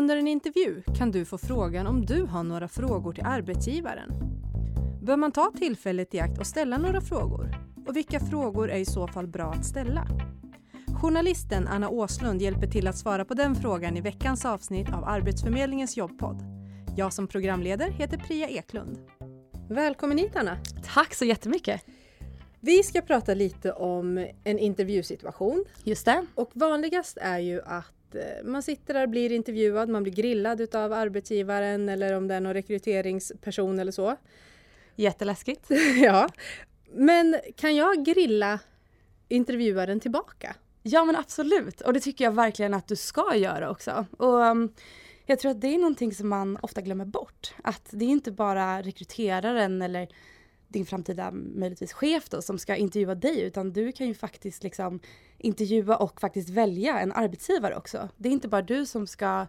Under en intervju kan du få frågan om du har några frågor till arbetsgivaren. Bör man ta tillfället i akt och ställa några frågor? Och vilka frågor är i så fall bra att ställa? Journalisten Anna Åslund hjälper till att svara på den frågan i veckans avsnitt av Arbetsförmedlingens jobbpodd. Jag som programleder heter Priya Eklund. Välkommen hit Anna! Tack så jättemycket! Vi ska prata lite om en intervjusituation. Just det. Och vanligast är ju att eh, man sitter där och blir intervjuad, man blir grillad utav arbetsgivaren eller om det är någon rekryteringsperson eller så. Jätteläskigt. ja. Men kan jag grilla intervjuaren tillbaka? Ja men absolut och det tycker jag verkligen att du ska göra också. Och um, jag tror att det är någonting som man ofta glömmer bort. Att det är inte bara rekryteraren eller din framtida möjligtvis chef då som ska intervjua dig utan du kan ju faktiskt liksom intervjua och faktiskt välja en arbetsgivare också. Det är inte bara du som ska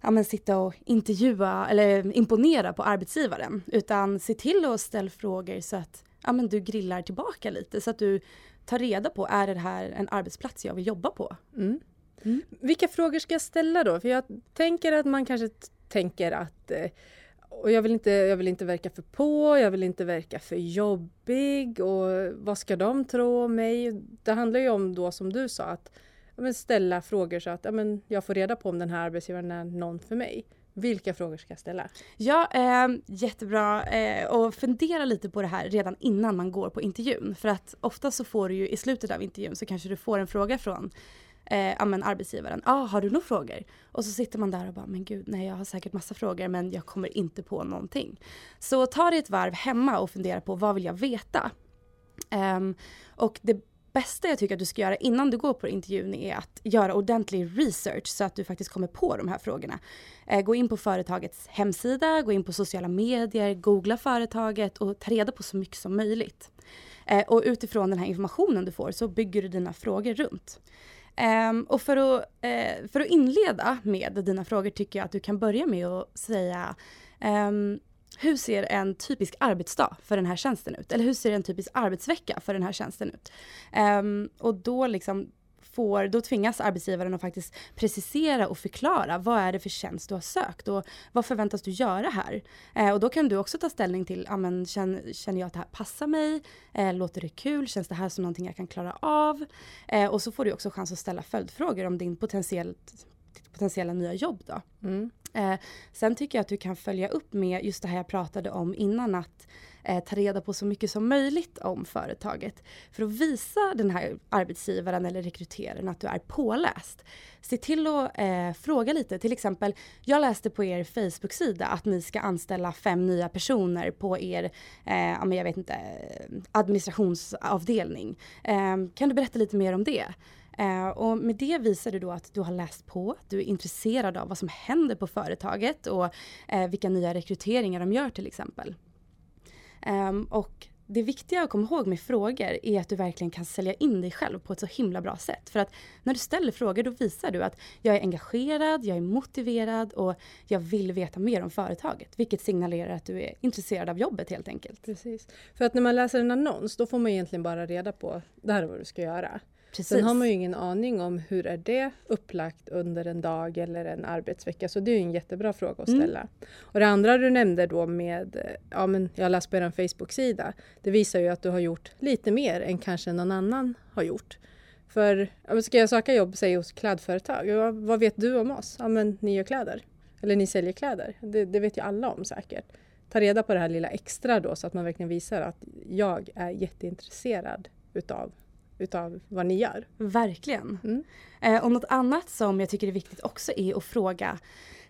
ja, men sitta och intervjua eller imponera på arbetsgivaren utan se till att ställa frågor så att ja, men du grillar tillbaka lite så att du tar reda på är det här en arbetsplats jag vill jobba på. Mm. Mm. Vilka frågor ska jag ställa då? För jag tänker att man kanske tänker att eh, och jag vill, inte, jag vill inte verka för på, jag vill inte verka för jobbig och vad ska de tro om mig? Det handlar ju om då som du sa att men, ställa frågor så att ja, men, jag får reda på om den här arbetsgivaren är någon för mig. Vilka frågor ska jag ställa? Ja, eh, jättebra. Eh, och fundera lite på det här redan innan man går på intervjun. För att ofta så får du ju i slutet av intervjun så kanske du får en fråga från eh, amen, arbetsgivaren. Ah, har du några frågor? Och så sitter man där och bara, men gud, nej jag har säkert massa frågor men jag kommer inte på någonting. Så ta dig ett varv hemma och fundera på vad vill jag veta? Um, och det bästa jag tycker att du ska göra innan du går på intervjun är att göra ordentlig research så att du faktiskt kommer på de här frågorna. Eh, gå in på företagets hemsida, gå in på sociala medier, googla företaget och ta reda på så mycket som möjligt. Eh, och utifrån den här informationen du får så bygger du dina frågor runt. Um, och för att, uh, för att inleda med dina frågor tycker jag att du kan börja med att säga um, hur ser en typisk arbetsdag för den här tjänsten ut? Eller hur ser en typisk arbetsvecka för den här tjänsten ut? Um, och då liksom får, då tvingas arbetsgivaren att faktiskt precisera och förklara vad är det för tjänst du har sökt och vad förväntas du göra här? Eh, och då kan du också ta ställning till, ja men känner, känner jag att det här passar mig? Eh, låter det kul? Känns det här som någonting jag kan klara av? Eh, och så får du också chans att ställa följdfrågor om din potentiellt potentiella nya jobb då. Mm. Eh, sen tycker jag att du kan följa upp med just det här jag pratade om innan att eh, ta reda på så mycket som möjligt om företaget. För att visa den här arbetsgivaren eller rekryteraren att du är påläst. Se till att eh, fråga lite, till exempel jag läste på er Facebook-sida att ni ska anställa fem nya personer på er, eh, jag vet inte, administrationsavdelning. Eh, kan du berätta lite mer om det? Eh, och med det visar du då att du har läst på, du är intresserad av vad som händer på företaget och eh, vilka nya rekryteringar de gör till exempel. Um, och det viktiga att komma ihåg med frågor är att du verkligen kan sälja in dig själv på ett så himla bra sätt. För att när du ställer frågor då visar du att jag är engagerad, jag är motiverad och jag vill veta mer om företaget. Vilket signalerar att du är intresserad av jobbet helt enkelt. Precis. För att när man läser en annons då får man egentligen bara reda på det här är vad du ska göra. Precis. Sen har man ju ingen aning om hur är det upplagt under en dag eller en arbetsvecka. Så det är en jättebra fråga att mm. ställa. Mm. Och det andra du nämnde då med, ja men jag läste på er Facebook-sida. Det visar ju att du har gjort lite mer än kanske någon annan har gjort. För ska jag söka jobb, säg hos klädföretag, ja, vad vet du om oss? Ja men ni gör kläder. Eller ni säljer kläder. Det, det vet ju alla om säkert. Ta reda på det här lilla extra då så att man verkligen visar att jag är jätteintresserad utav utav vad ni gör. Verkligen. Mm. Eh, och något annat som jag tycker är viktigt också är att fråga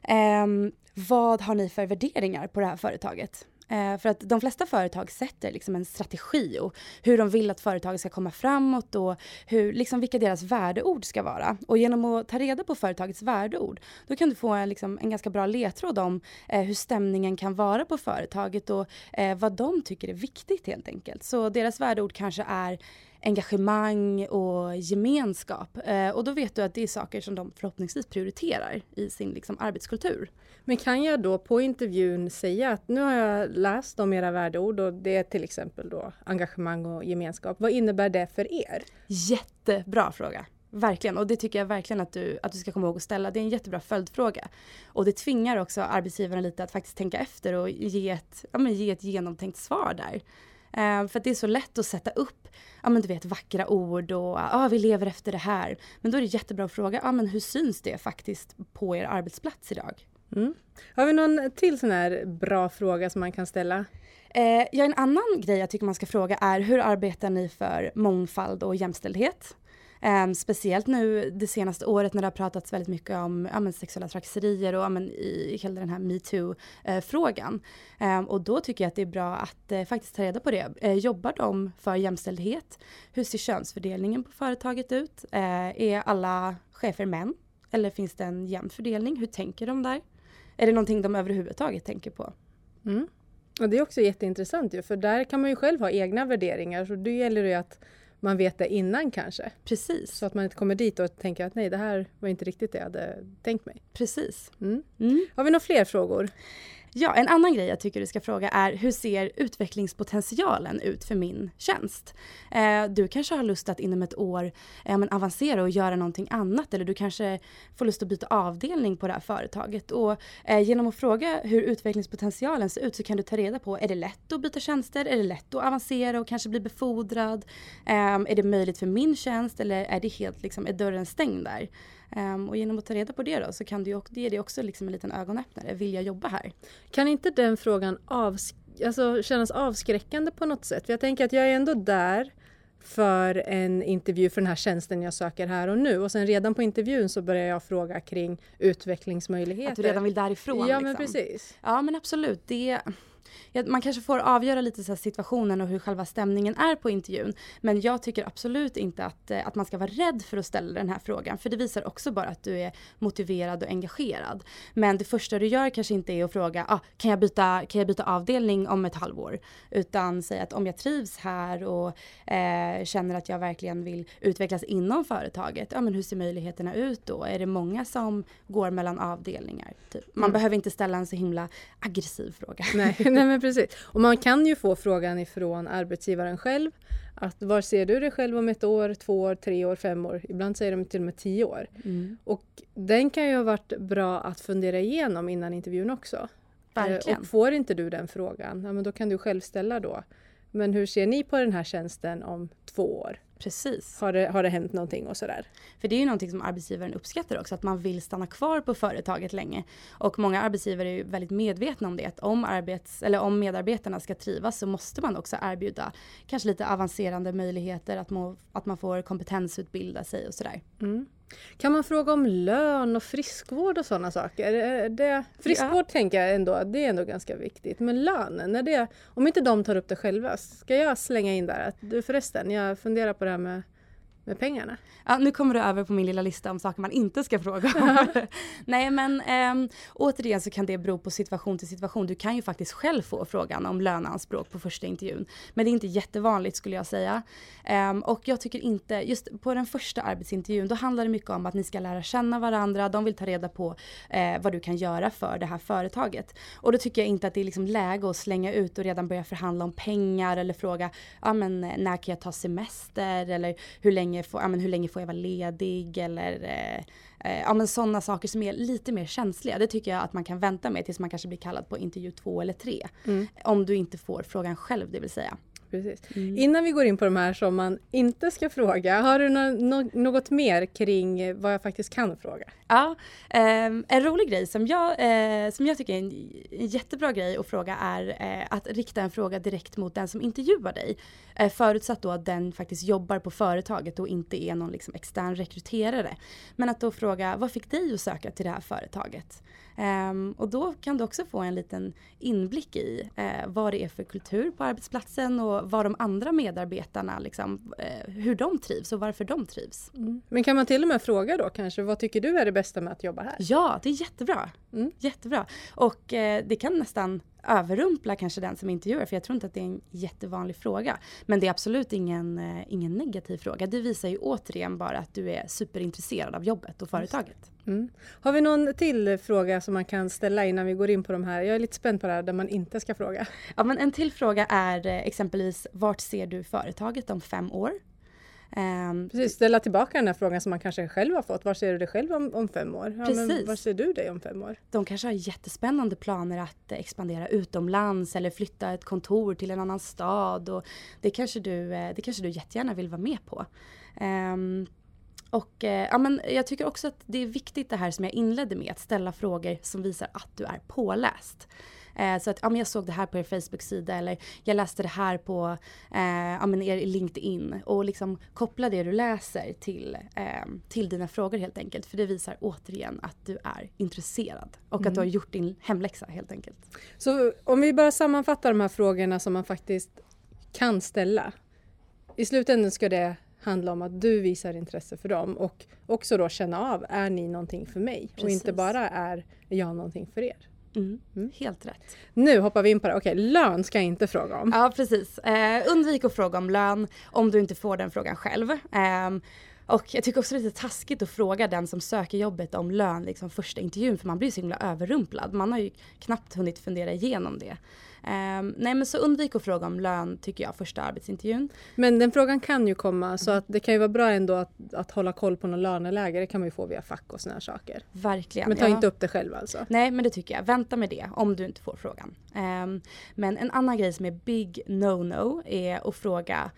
eh, vad har ni för värderingar på det här företaget? Eh, för att de flesta företag sätter liksom en strategi och hur de vill att företaget ska komma framåt och hur, liksom vilka deras värdeord ska vara. Och genom att ta reda på företagets värdeord då kan du få en, liksom, en ganska bra ledtråd om eh, hur stämningen kan vara på företaget och eh, vad de tycker är viktigt helt enkelt. Så deras värdeord kanske är engagemang och gemenskap. Eh, och då vet du att det är saker som de förhoppningsvis prioriterar i sin liksom, arbetskultur. Men kan jag då på intervjun säga att nu har jag läst om era värdeord och det är till exempel då engagemang och gemenskap. Vad innebär det för er? Jättebra fråga. Verkligen, och det tycker jag verkligen att du, att du ska komma ihåg att ställa. Det är en jättebra följdfråga. Och det tvingar också arbetsgivaren lite att faktiskt tänka efter och ge ett, ja, men ge ett genomtänkt svar där. Eh, för det är så lätt att sätta upp, ja men du vet vackra ord och ja vi lever efter det här. Men då är det jättebra att fråga, ja men hur syns det faktiskt på er arbetsplats idag? Mm. Har vi någon till sån här bra fråga som man kan ställa? Eh, ja, en annan grej jag tycker man ska fråga är hur arbetar ni för mångfald och jämställdhet? Um, speciellt nu det senaste året när det har pratats väldigt mycket om ja, men, sexuella trakasserier och ja, men, i hela den här metoo-frågan. Eh, um, ehm, och då tycker jag att det är bra att uh, faktiskt ta reda på det. Uh, jobbar de för jämställdhet? Hur ser könsfördelningen på företaget ut? är alla chefer män? Eller finns det en jämn fördelning? Hur tänker de där? Är det någonting de överhuvudtaget tänker på? Mm. Och det är också jätteintressant ju, för där kan man ju själv ha egna värderingar. Så det gäller ju att man vet det innan kanske. Precis. Så att man inte kommer dit och tänker att nej, det här var inte riktigt det jag hade tänkt mig. Precis. Mm. Mm. Har vi några fler frågor? Ja, en annan grej jag tycker du ska fråga är hur ser utvecklingspotentialen ut för min tjänst? Eh, du kanske har lust att inom ett år eh, men avancera och göra någonting annat eller du kanske får lust att byta avdelning på det här företaget. Och eh, genom att fråga hur utvecklingspotentialen ser ut så kan du ta reda på, är det lätt att byta tjänster? Är det lätt att avancera och kanske bli befordrad? Eh, är det möjligt för min tjänst eller är det helt liksom, är dörren stängd där? Um, och genom att ta reda på det då så kan det, ge det också liksom en liten ögonöppnare. Vill jag jobba här? Kan inte den frågan avsk alltså, kännas avskräckande på något sätt? För jag tänker att jag är ändå där för en intervju för den här tjänsten jag söker här och nu. Och sen redan på intervjun så börjar jag fråga kring utvecklingsmöjligheter. Att du redan vill därifrån? Ja, liksom. men precis. Ja, men absolut. Det man kanske får avgöra lite så situationen och hur själva stämningen är på intervjun. Men jag tycker absolut inte att, eh, att man ska vara rädd för att ställa den här frågan. För det visar också bara att du är motiverad och engagerad. Men det första du gör kanske inte är att fråga, ah, kan, jag byta, kan jag byta avdelning om ett halvår? Utan säga att om jag trivs här och eh, känner att jag verkligen vill utvecklas inom företaget, ja men hur ser möjligheterna ut då? Är det många som går mellan avdelningar? Typ. Man mm. behöver inte ställa en så himla aggressiv fråga. Nej, nej men precis. Och man kan ju få frågan ifrån arbetsgivaren själv. Att var ser du dig själv om ett år, två år, tre år, fem år? Ibland säger de till och med tio år. Mm. Och den kan ju ha varit bra att fundera igenom innan intervjun också. Verkligen. Och får inte du den frågan, ja, men då kan du själv ställa då. Men hur ser ni på den här tjänsten om två år? Precis. Har det, har det hänt någonting och sådär? För det är ju någonting som arbetsgivaren uppskattar också, att man vill stanna kvar på företaget länge. Och många arbetsgivare är ju väldigt medvetna om det, att om, arbets, eller om medarbetarna ska trivas så måste man också erbjuda kanske lite avancerande möjligheter, att, må, att man får kompetensutbilda sig och sådär. Mm. Kan man fråga om lön och friskvård och sådana saker? Det, friskvård ja. tänker jag ändå, det är ändå ganska viktigt. Men lönen, är det, om inte de tar upp det själva, ska jag slänga in där att du förresten, jag funderar på det här med med pengarna. Ja, nu kommer du över på min lilla lista om saker man inte ska fråga om. Nej men ähm, återigen så kan det bero på situation till situation. Du kan ju faktiskt själv få frågan om löneanspråk på första intervjun. Men det är inte jättevanligt skulle jag säga. Ähm, och jag tycker inte, just på den första arbetsintervjun då handlar det mycket om att ni ska lära känna varandra. De vill ta reda på eh, vad du kan göra för det här företaget. Och då tycker jag inte att det är liksom läge att slänga ut och redan börja förhandla om pengar eller fråga, ja men när kan jag ta semester eller hur länge länge får, ja, men hur länge får jag vara ledig eller eh, eh, ja, men sådana saker som är lite mer känsliga. Det tycker jag att man kan vänta med tills man kanske blir kallad på intervju två eller tre. Mm. Om du inte får frågan själv det vill säga. Precis. Mm. Innan vi går in på de här som man inte ska fråga, har du no något mer kring vad jag faktiskt kan fråga? Ja, eh, en rolig grej som jag, eh, som jag tycker är en, en, jättebra grej att fråga är eh, att rikta en fråga direkt mot den som intervjuar dig. Eh, förutsatt då att den faktiskt jobbar på företaget och inte är någon liksom extern rekryterare. Men att då fråga, vad fick dig att söka till det här företaget? Um, och då kan du också få en liten inblick i uh, vad det är för kultur på arbetsplatsen och vad de andra medarbetarna, liksom, uh, hur de trivs och varför de trivs. Mm. Men kan man till och med fråga då kanske, vad tycker du är det bästa med att jobba här? Ja, det är jättebra. Mm. Jättebra. Och uh, det kan nästan överrumpla kanske den som intervjuar för jag tror inte att det är en jättevanlig fråga. Men det är absolut ingen, eh, ingen negativ fråga. Det visar ju återigen bara att du är superintresserad av jobbet och företaget. Mm. Har vi någon till fråga som man kan ställa innan vi går in på de här? Jag är lite spänd på det här där man inte ska fråga. Ja men en till fråga är eh, exempelvis vart ser du företaget om fem år? Um, Precis, ställa tillbaka den här frågan som man kanske själv har fått. Var ser du dig själv om, om fem år? Ja, Precis. var ser du dig om fem år? De kanske har jättespännande planer att expandera utomlands eller flytta ett kontor till en annan stad. Och det, kanske du, eh, det kanske du jättegärna vill vara med på. Um, och eh, ja, men jag tycker också att det är viktigt det här som jag inledde med, att ställa frågor som visar att du är påläst. Eh, så att ja, men jag såg det här på er Facebook-sida eller jag läste det här på eh, ja, men er LinkedIn och liksom koppla det du läser till, eh, till dina frågor helt enkelt. För det visar återigen att du är intresserad och mm. att du har mm. gjort din hemläxa helt enkelt. Så om vi bara sammanfattar de här frågorna som man faktiskt kan ställa. I slutändan ska det handla om att du visar intresse för dem och också då känna av, är ni någonting för mig? Precis. Och inte bara är jag någonting för er. Mm. Mm. Helt rätt. Nu hoppar vi in på det. Okej, lön ska jag inte fråga om. Ja, precis. Eh, undvik att fråga om lön om du inte får den frågan själv. Eh, och jag tycker också det är lite taskigt att fråga den som söker jobbet om lön liksom första intervjun för man blir så himla överrumplad. Man har ju knappt hunnit fundera igenom det. Um, nej men så undvik att fråga om lön tycker jag första arbetsintervjun. Men den frågan kan ju komma så att det kan ju vara bra ändå att, att hålla koll på någon löneläge. Det kan man ju få via fack och här saker. Verkligen. Men ta ja. inte upp det själv alltså. Nej men det tycker jag. Vänta med det om du inte får frågan. Um, men en annan grej som är big no-no är att fråga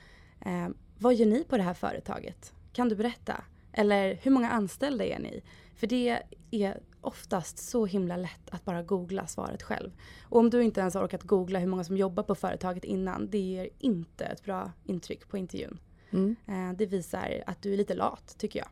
um, vad gör ni på det här företaget? Kan du berätta? Eller hur många anställda är ni? För det är oftast så himla lätt att bara googla svaret själv. Och om du inte ens har orkat googla hur många som jobbar på företaget innan, det ger inte ett bra intryck på intervjun. Mm. Eh, det visar att du är lite lat, tycker jag.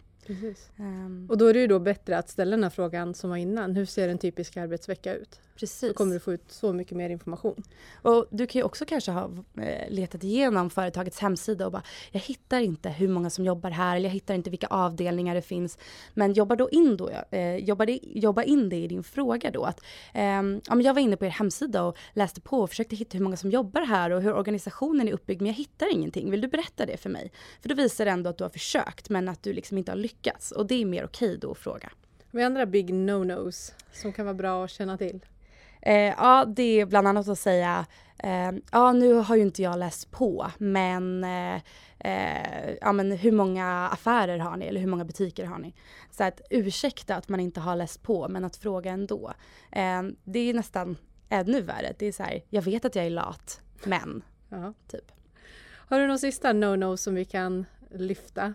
Um, och då är det ju då bättre att ställa den här frågan som var innan. Hur ser en typisk arbetsvecka ut? Precis. Då kommer du få ut så mycket mer information. Och du kan ju också kanske ha eh, letat igenom företagets hemsida och bara jag hittar inte hur många som jobbar här eller jag hittar inte vilka avdelningar det finns. Men jobba då in då, eh, jobba, det, jobba in det i din fråga då. Att, eh, men jag var inne på er hemsida och läste på och försökte hitta hur många som jobbar här och hur organisationen är uppbyggd men jag hittar ingenting. Vill du berätta det för mig? För då visar det ändå att du har försökt men att du liksom inte har lyckats och det är mer okej då att fråga. Vad är andra big no-nos som kan vara bra att känna till? Eh, ja, det är bland annat att säga, eh, ja nu har ju inte jag läst på, men, eh, eh, ja, men hur många affärer har ni eller hur många butiker har ni? Så att ursäkta att man inte har läst på, men att fråga ändå. Eh, det är nästan ännu värre. Det är så här, jag vet att jag är lat, men, ja. typ. Har du någon sista no-no som vi kan lyfta?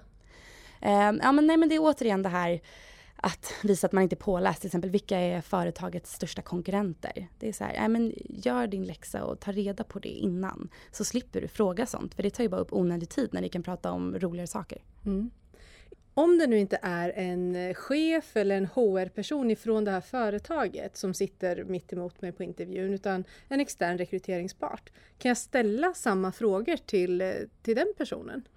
Eh, ja men nej men det är återigen det här att visa att man inte är påläst, till exempel vilka är företagets största konkurrenter? Det är så här, men gör din läxa och ta reda på det innan. Så slipper du fråga sånt, för det tar ju bara upp onödig tid när ni kan prata om roligare saker. Mm. Om det nu inte är en chef eller en HR-person ifrån det här företaget som sitter mitt emot mig på intervjun, utan en extern rekryteringspart. Kan jag ställa samma frågor till, till den personen?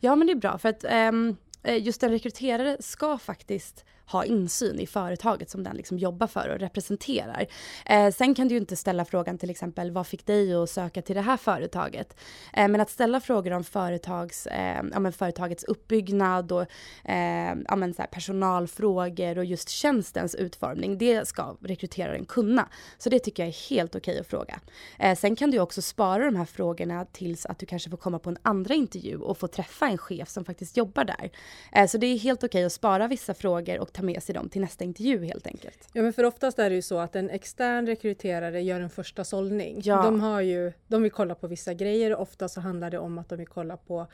Ja, men det är bra, för att um, Eh, just en rekryterare ska faktiskt ha insyn i företaget som den liksom jobbar för och representerar. Eh, sen kan du ju inte ställa frågan till exempel vad fick dig att söka till det här företaget? Eh, men att ställa frågor om företags, eh, ja, företagets uppbyggnad och eh, ja, men så här personalfrågor och just tjänstens utformning, det ska rekryteraren kunna. Så det tycker jag är helt okej okay att fråga. Eh, sen kan du också spara de här frågorna tills att du kanske får komma på en andra intervju och få träffa en chef som faktiskt jobbar där. Eh, så det är helt okej okay att spara vissa frågor och ta med sig dem till nästa intervju helt enkelt. Ja men för oftast är det ju så att en extern rekryterare gör en första sållning. Ja. De, har ju, de vill kolla på vissa grejer och ofta så handlar det om att de vill kolla på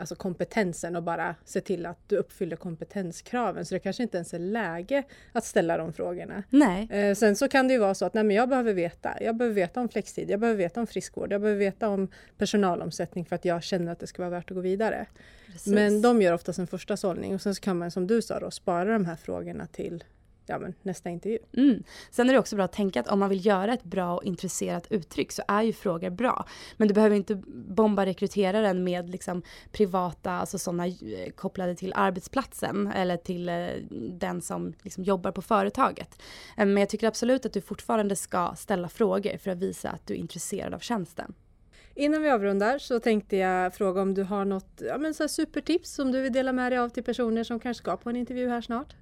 alltså kompetensen och bara se till att du uppfyller kompetenskraven. Så det kanske inte ens är läge att ställa de frågorna. Nej. Eh, sen så kan det ju vara så att nej, men jag behöver veta. Jag behöver veta om flextid, jag behöver veta om friskvård, jag behöver veta om personalomsättning för att jag känner att det ska vara värt att gå vidare. Precis. Men de gör oftast en första sållning och sen så kan man som du sa då spara de här frågorna till ja, men, nästa intervju. Mm. Sen är det också bra att tänka att om man vill göra ett bra och intresserat uttryck så är ju frågor bra. Men du behöver inte bomba rekryteraren med liksom privata, alltså sådana eh, kopplade till arbetsplatsen eller till eh, den som liksom jobbar på företaget. Eh, men jag tycker absolut att du fortfarande ska ställa frågor för att visa att du är intresserad av tjänsten. Innan vi avrundar så tänkte jag fråga om du har något ja, men så supertips som du vill dela med dig av till personer som kanske ska på en intervju här snart?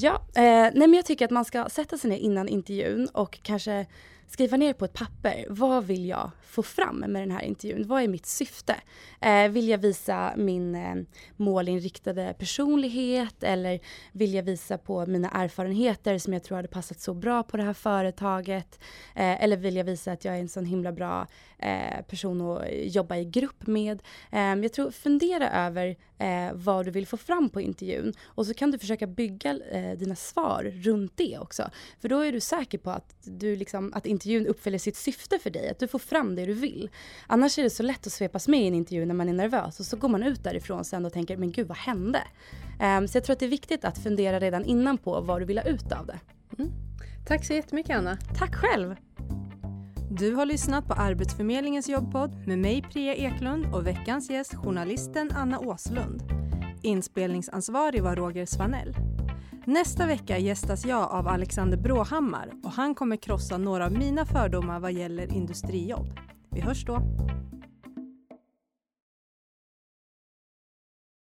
Ja, eh, nej men jag tycker att man ska sätta sig ner innan intervjun och kanske skriva ner på ett papper, vad vill jag få fram med den här intervjun? Vad är mitt syfte? Eh, vill jag visa min eh, målinriktade personlighet eller vill jag visa på mina erfarenheter som jag tror hade passat så bra på det här företaget? Eh, eller vill jag visa att jag är en sån himla bra eh, person att jobba i grupp med? Eh, jag tror fundera över eh, vad du vill få fram på intervjun och så kan du försöka bygga eh, dina svar runt det också. För då är du säker på att, du liksom, att intervjun uppfyller sitt syfte för dig, att du får fram det du vill. Annars är det så lätt att svepas med i en intervju när man är nervös och så går man ut därifrån sen och tänker men gud vad hände? Um, så jag tror att det är viktigt att fundera redan innan på vad du vill ha ut av det. Mm. Tack så jättemycket Anna. Tack själv. Du har lyssnat på Arbetsförmedlingens jobbpodd med mig Priya Eklund och veckans gäst journalisten Anna Åslund. Inspelningsansvarig var Roger Svanell. Nästa vecka gästas jag av Alexander Bråhammar och han kommer krossa några av mina fördomar vad gäller industrijobb. Vi hörs då!